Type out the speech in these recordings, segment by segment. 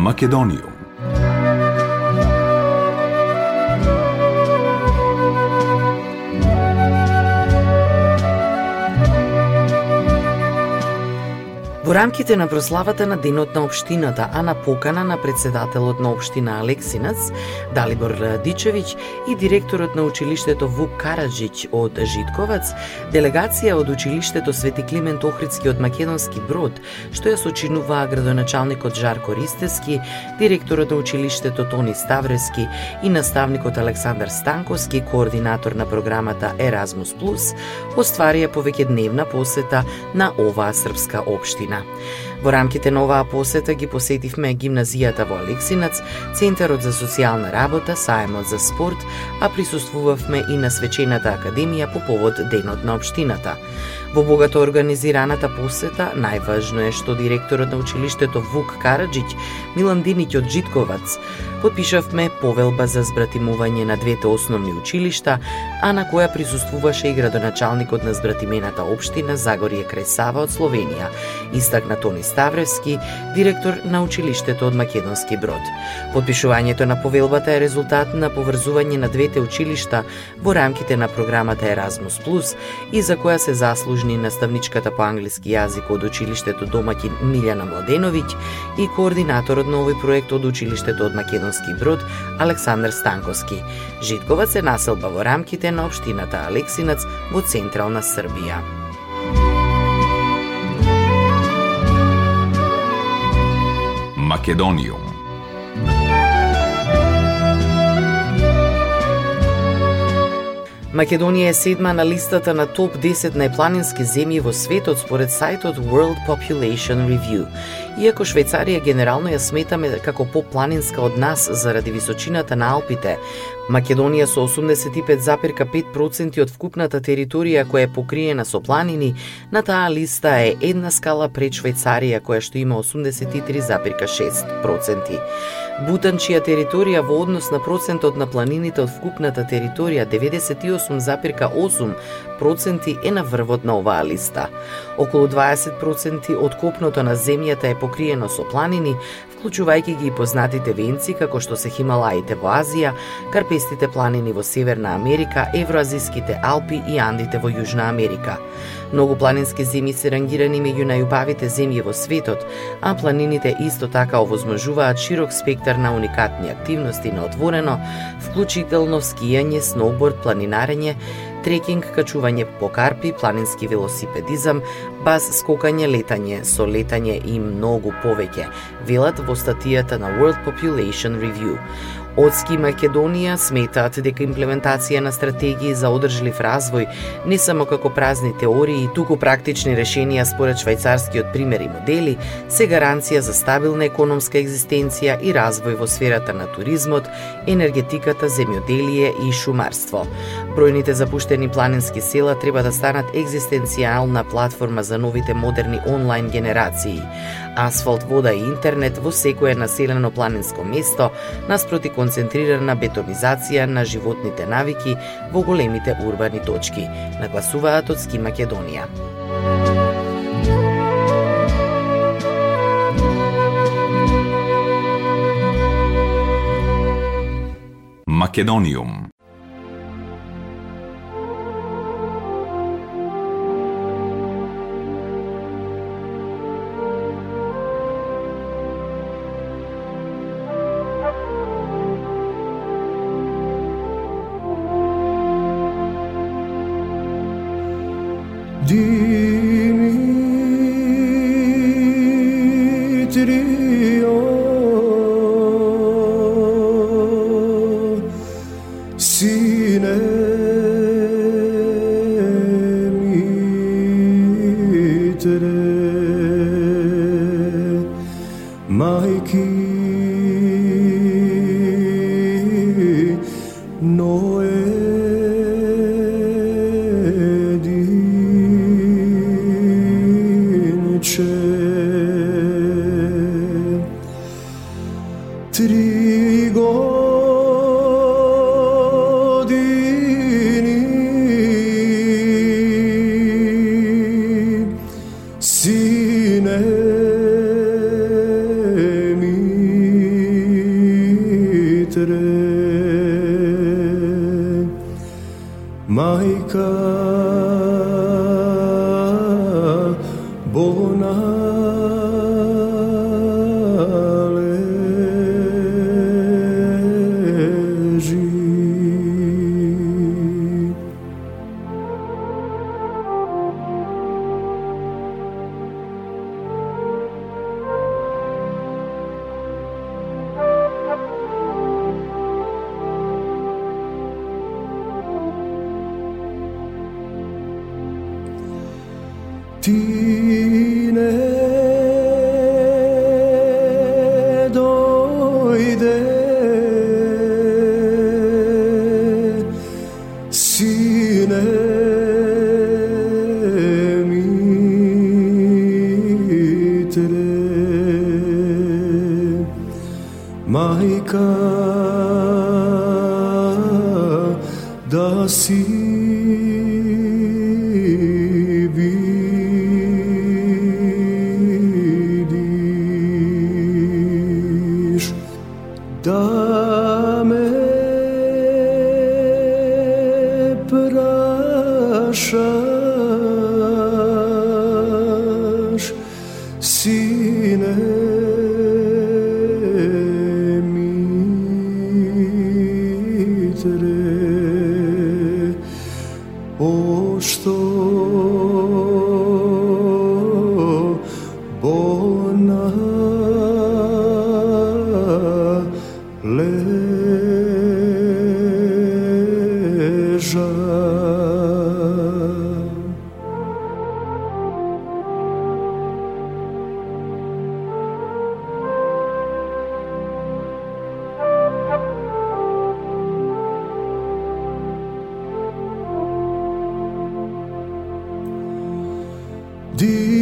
Македонијум. Во рамките на прославата на Денот на Обштината, а на покана на председателот на Обштина Алексинац, Далибор Дичевиќ и директорот на училиштето Вук Караджиќ од Житковац, делегација од училиштето Свети Климент Охридски од Македонски Брод, што ја сочинуваа градоначалникот Жарко Ристески, директорот на училиштето Тони Ставрески и наставникот Александар Станковски, координатор на програмата Еразмус остварија повеќедневна посета на оваа српска општина. Во рамките на оваа посета ги посетивме гимназијата во Алексинац, Центарот за социјална работа, Саемот за спорт, а присуствувавме и на Свечената академија по повод Денот на Обштината. Во богато организираната посета, најважно е што директорот на училиштето Вук Караджиќ, Милан Динич од Житковац, подпишавме повелба за збратимување на двете основни училишта, а на која присуствуваше и градоначалникот на збратимената општина Загорје крај Сава од Словенија, истакна Тони Ставревски, директор на училиштето од Македонски Брод. Подпишувањето на повелбата е резултат на поврзување на двете училишта во рамките на програмата Erasmus Plus и за која се заслужи должни наставничката по англиски јазик од училиштето домаќин Милјана Младеновиќ и координаторот на овој проект од училиштето од Македонски Брод Александар Станковски. Житкова се населба во рамките на општината Алексинац во Централна Србија. Македониум Македонија е седма на листата на топ 10 најпланински земји во светот според сајтот World Population Review. Иако Швајцарија генерално ја сметаме како попланинска од нас заради височината на Алпите, Македонија со 85,5% од вкупната територија која е покриена со планини, на таа листа е една скала пред Швајцарија која што има 83,6%. Бутан, чија територија во однос на процентот на планините од вкупната територија 98,8% е на врвот на оваа листа. Околу 20% од копното на земјата е покриено со планини, вклучувајќи ги и познатите венци како што се Хималаите во Азија, карпестите планини во Северна Америка, Евроазиските Алпи и Андите во Јужна Америка. Многу планински земји се рангирани меѓу најубавите земји во светот, а планините исто така овозможуваат широк спектар на уникатни активности на отворено, вклучително скијање, сноуборд, планинарење, трекинг, качување по карпи, планински велосипедизам, баз скокање, летање, со летање и многу повеќе, велат во статијата на World Population Review. Одски Македонија сметаат дека имплементација на стратегии за одржлив развој не само како празни теории, туку практични решенија според швајцарскиот пример и модели, се гаранција за стабилна економска екзистенција и развој во сферата на туризмот, енергетиката, земјоделие и шумарство. Бројните запуштени планински села треба да станат екзистенцијална платформа за новите модерни онлайн генерации. Асфалт, вода и интернет во секое населено планинско место наспроти концентрирана бетонизација на животните навики во големите урбани точки, нагласуваат од Ски Македонија. Македониум sine. Dimitri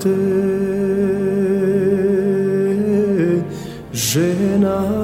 te žena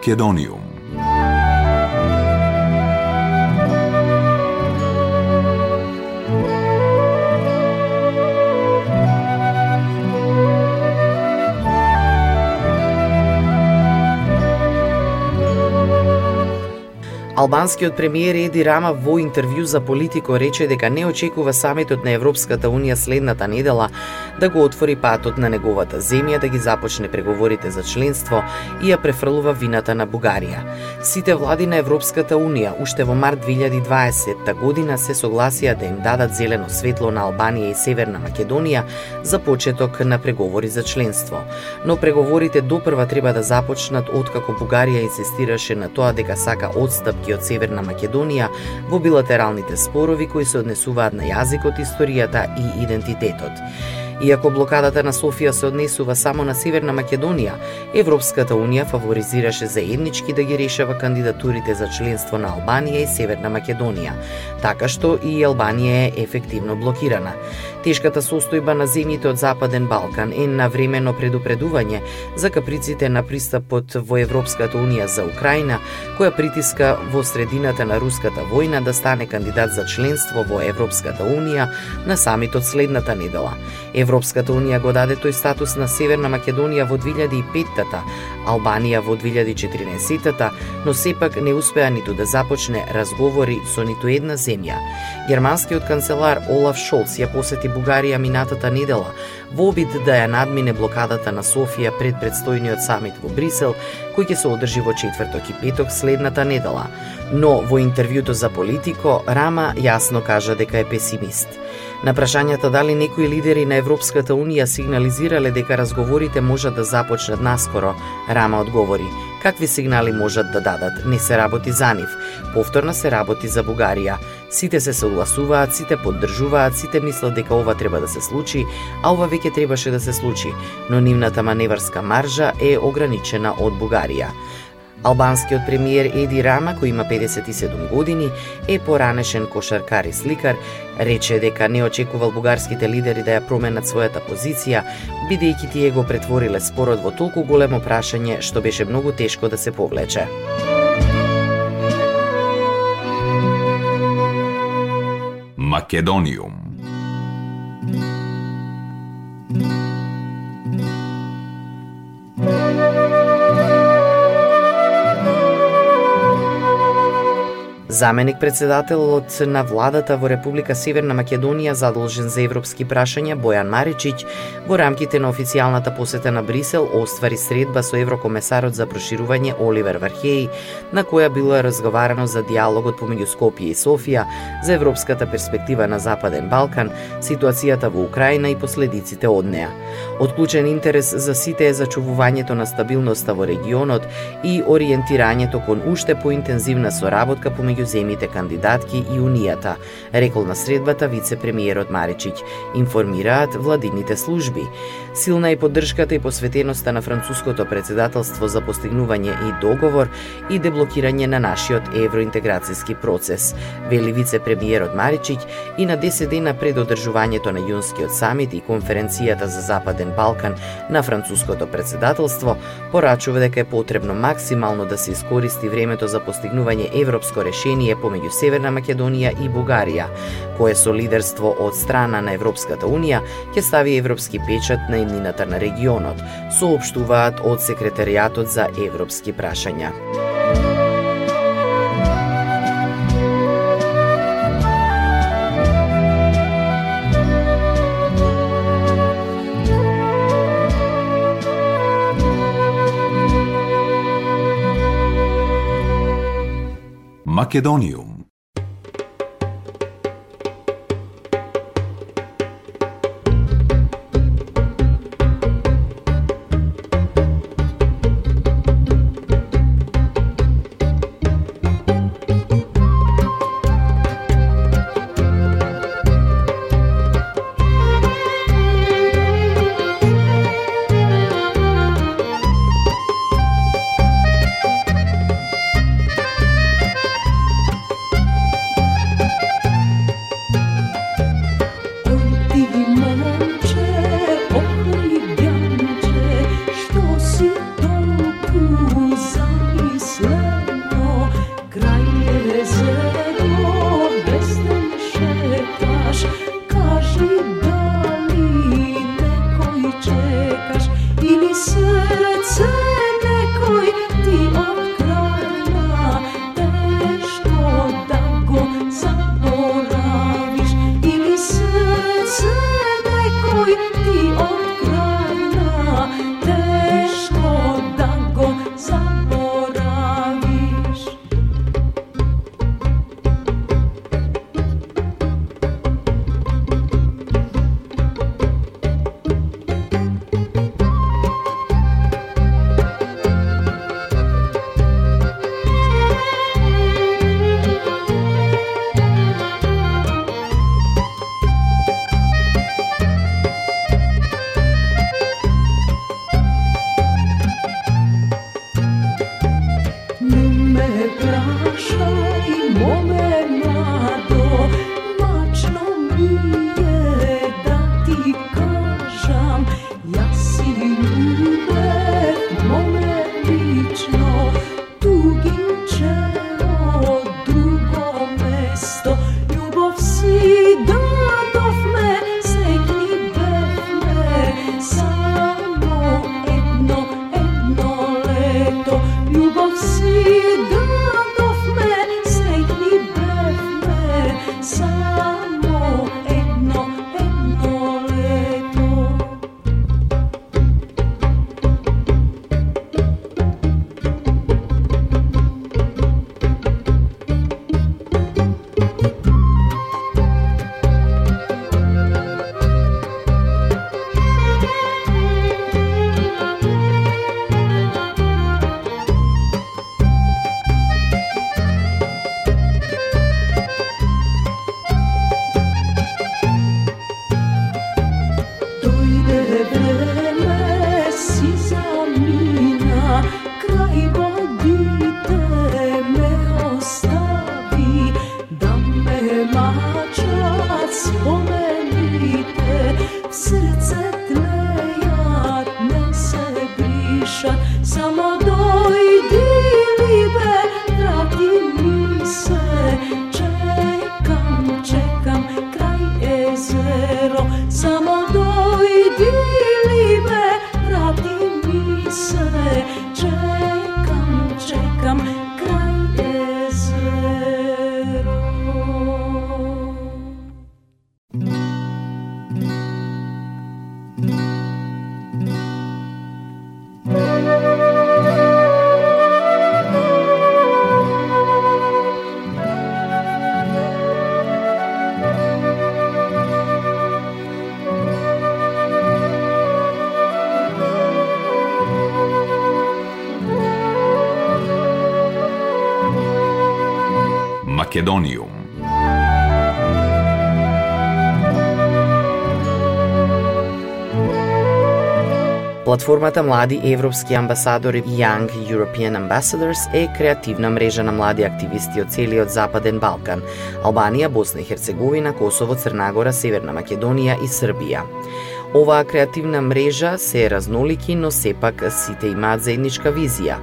Македониум. Албанскиот премиер Еди Рама во интервју за Политико рече дека не очекува самитот на Европската Унија следната недела да го отвори патот на неговата земја да ги започне преговорите за членство и ја префрлува вината на Бугарија. Сите влади на Европската Унија уште во март 2020 година се согласија да им дадат зелено светло на Албанија и Северна Македонија за почеток на преговори за членство. Но преговорите допрва треба да започнат откако Бугарија инсистираше на тоа дека сака одстапки од Северна Македонија во билатералните спорови кои се однесуваат на јазикот, историјата и идентитетот. Иако блокадата на Софија се однесува само на Северна Македонија, Европската Унија фаворизираше заеднички да ги решава кандидатурите за членство на Албанија и Северна Македонија, така што и Албанија е ефективно блокирана. Тешката состојба на земјите од Западен Балкан е навремено предупредување за каприците на пристапот во Европската Унија за Украина, која притиска во средината на руската војна да стане кандидат за членство во Европската Унија на самитот следната недела. Европската Унија го даде тој статус на Северна Македонија во 2005-та, Албанија во 2014-та, но сепак не успеа ниту да започне разговори со ниту една земја. Германскиот канцелар Олаф Шолц ја посети Бугарија минатата недела во обид да ја надмине блокадата на Софија пред предстојниот самит во Брисел, кој ќе се одржи во четврток и петок следната недела. Но во интервјуто за Политико, Рама јасно кажа дека е песимист. На прашањата дали некои лидери на Европската Унија сигнализирале дека разговорите можат да започнат наскоро, Рама одговори какви сигнали можат да дадат. Не се работи за нив. Повторно се работи за Бугарија. Сите се согласуваат, сите поддржуваат, сите мислат дека ова треба да се случи, а ова веќе требаше да се случи, но нивната маневарска маржа е ограничена од Бугарија. Албанскиот премиер Еди Рама, кој има 57 години, е поранешен кошаркар и сликар, рече дека не очекувал бугарските лидери да ја променат својата позиција, бидејќи тие го претвориле спорот во толку големо прашање што беше многу тешко да се повлече. Македониум Заменик председателот на владата во Република Северна Македонија задолжен за европски прашања Бојан Маричиć во рамките на официјалната посета на Брисел оствари средба со еврокомесарот за проширување Оливер Вархеј, на која било разговарано за диалогот помеѓу Скопје и Софија, за европската перспектива на Западен Балкан, ситуацијата во Украина и последиците од неа. Отклучен интерес за сите е зачувувањето на стабилноста во регионот и ориентирањето кон уште поинтензивна соработка помеѓу земите кандидатки и Унијата, рекол на средбата вице-премиерот Маричиќ, информираат владините служби. Силна е поддршката и посветеноста на француското председателство за постигнување и договор и деблокирање на нашиот евроинтеграцијски процес, вели вице-премиерот Маричиќ и на 10 дена пред одржувањето на јунскиот самит и конференцијата за Западен Балкан на француското председателство, порачува дека е потребно максимално да се искористи времето за постигнување европско решение решение помеѓу Северна Македонија и Бугарија, кое со лидерство од страна на Европската Унија ќе стави европски печат на имнината на регионот, соопштуваат од Секретаријатот за европски прашања. Македониум Македониум. Платформата Млади европски амбасадори Young European Ambassadors е креативна мрежа на млади активисти од целиот Западен Балкан, Албанија, Босна и Херцеговина, Косово, Црнагора, Северна Македонија и Србија. Оваа креативна мрежа се е разнолики, но сепак сите имаат заедничка визија.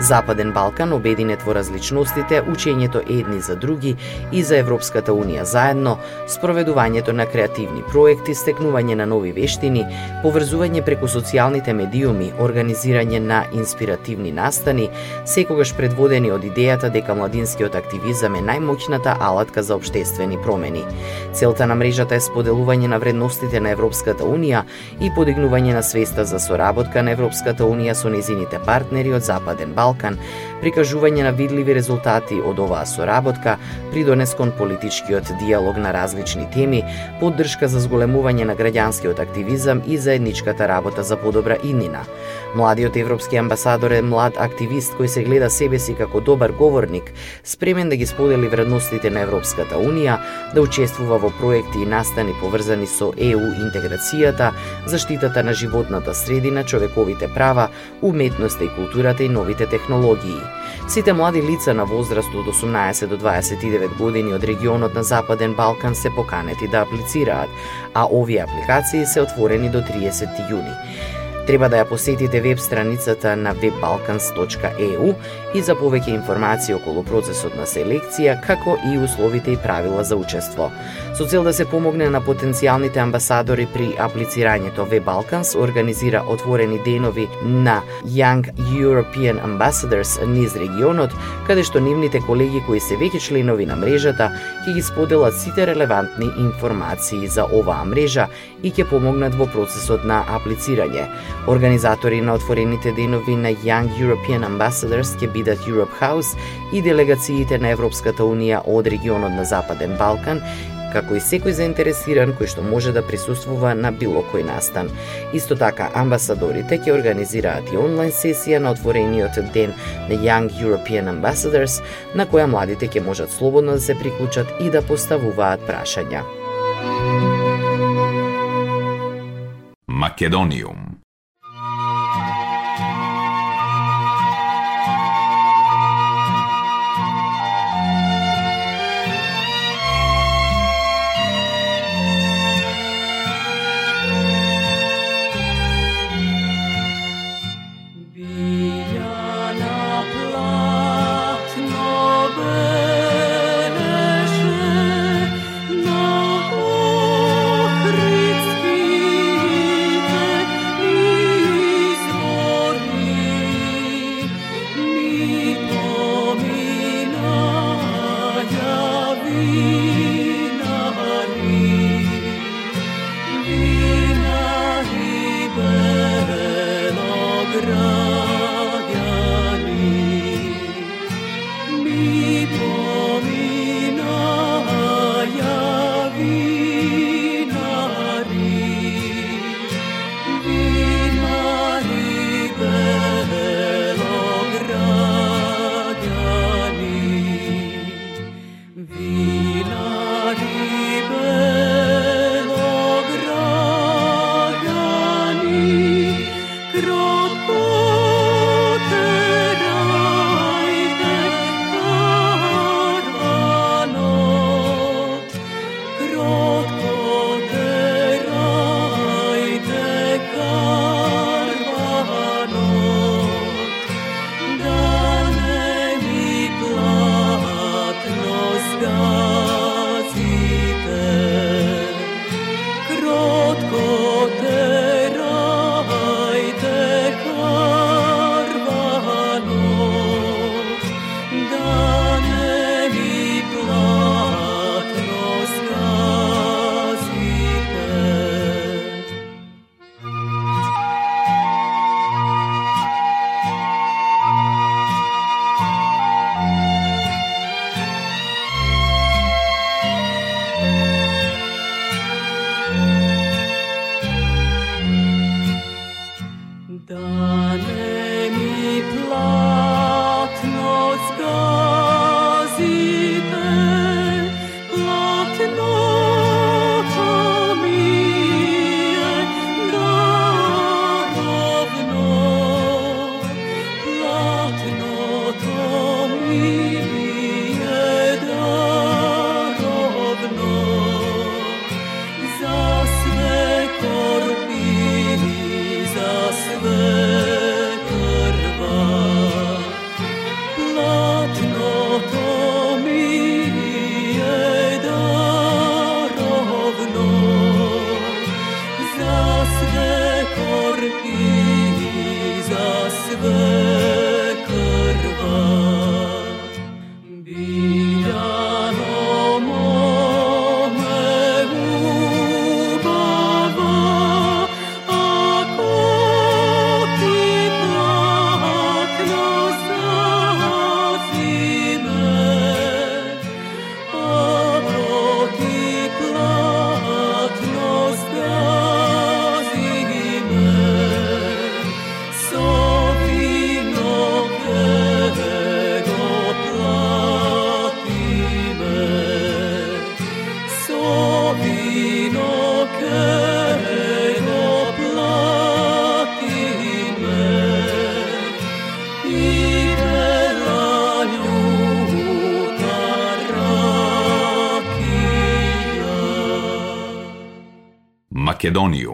Западен Балкан обединет во различностите, учењето едни за други и за Европската Унија заедно, спроведувањето на креативни проекти, стекнување на нови вештини, поврзување преку социјалните медиуми, организирање на инспиративни настани, секогаш предводени од идејата дека младинскиот активизам е најмоќната алатка за обштествени промени. Целта на мрежата е споделување на вредностите на Европската Унија Унија и подигнување на свеста за соработка на Европската Унија со незините партнери од Западен Балкан, прикажување на видливи резултати од оваа соработка, придонес кон политичкиот диалог на различни теми, поддршка за зголемување на граѓанскиот активизам и заедничката работа за подобра иднина. Младиот европски амбасадор е млад активист кој се гледа себе си како добар говорник, спремен да ги сподели вредностите на Европската Унија, да учествува во проекти и настани поврзани со ЕУ интеграцијата, заштитата на животната средина, човековите права, уметноста и културата и новите технологии. Сите млади лица на возраст од 18 до 29 години од регионот на Западен Балкан се поканети да аплицираат, а овие апликации се отворени до 30 јуни. Треба да ја посетите веб страницата на webbalkans.eu и за повеќе информации околу процесот на селекција, како и условите и правила за учество. Со цел да се помогне на потенцијалните амбасадори при аплицирањето, Web Balkans организира отворени денови на Young European Ambassadors низ регионот, каде што нивните колеги кои се веќе членови на мрежата ќе ги споделат сите релевантни информации за оваа мрежа и ќе помогнат во процесот на аплицирање. Организатори на отворените денови на Young European Ambassadors ќе бидат Europe House и делегациите на Европската Унија од регионот на Западен Балкан како и секој заинтересиран кој што може да присуствува на било кој настан. Исто така, амбасадорите ќе организираат и онлайн сесија на отворениот ден на Young European Ambassadors, на која младите ќе можат слободно да се приклучат и да поставуваат прашања. Македониум llorar. лодку. Македониум.